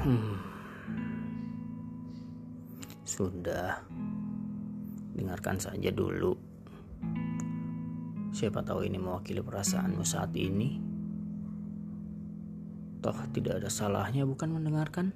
Hmm. Sudah, dengarkan saja dulu. Siapa tahu ini mewakili perasaanmu saat ini. Toh tidak ada salahnya bukan mendengarkan?